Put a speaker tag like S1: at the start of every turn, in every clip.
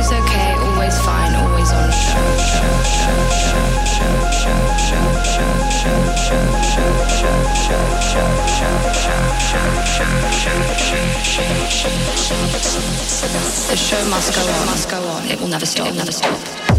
S1: Always okay, always fine, always on. The show must go on, must go on. It will never stop, never stop.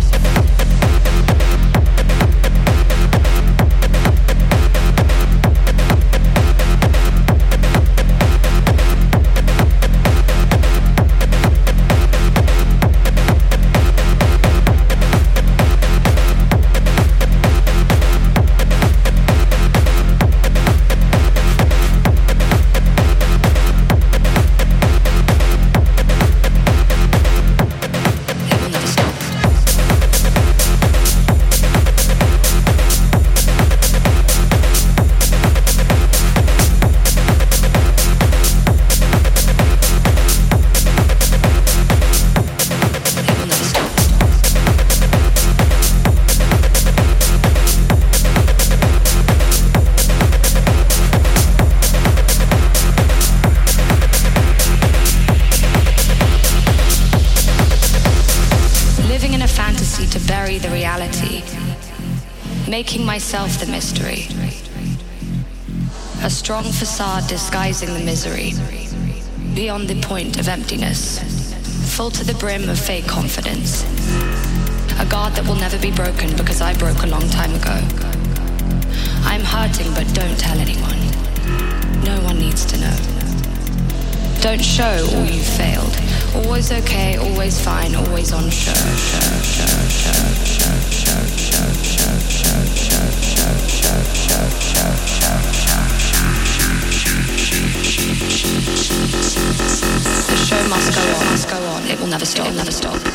S1: Myself the mystery. A strong facade disguising the misery, beyond the point of emptiness, full to the brim of fake confidence. A guard that will never be broken because I broke a long time ago. I'm hurting, but don't tell anyone. No one needs to know. Don't show all you failed. Always okay, always fine, always on show. The show must go on, must go on. It will never stop, never stop.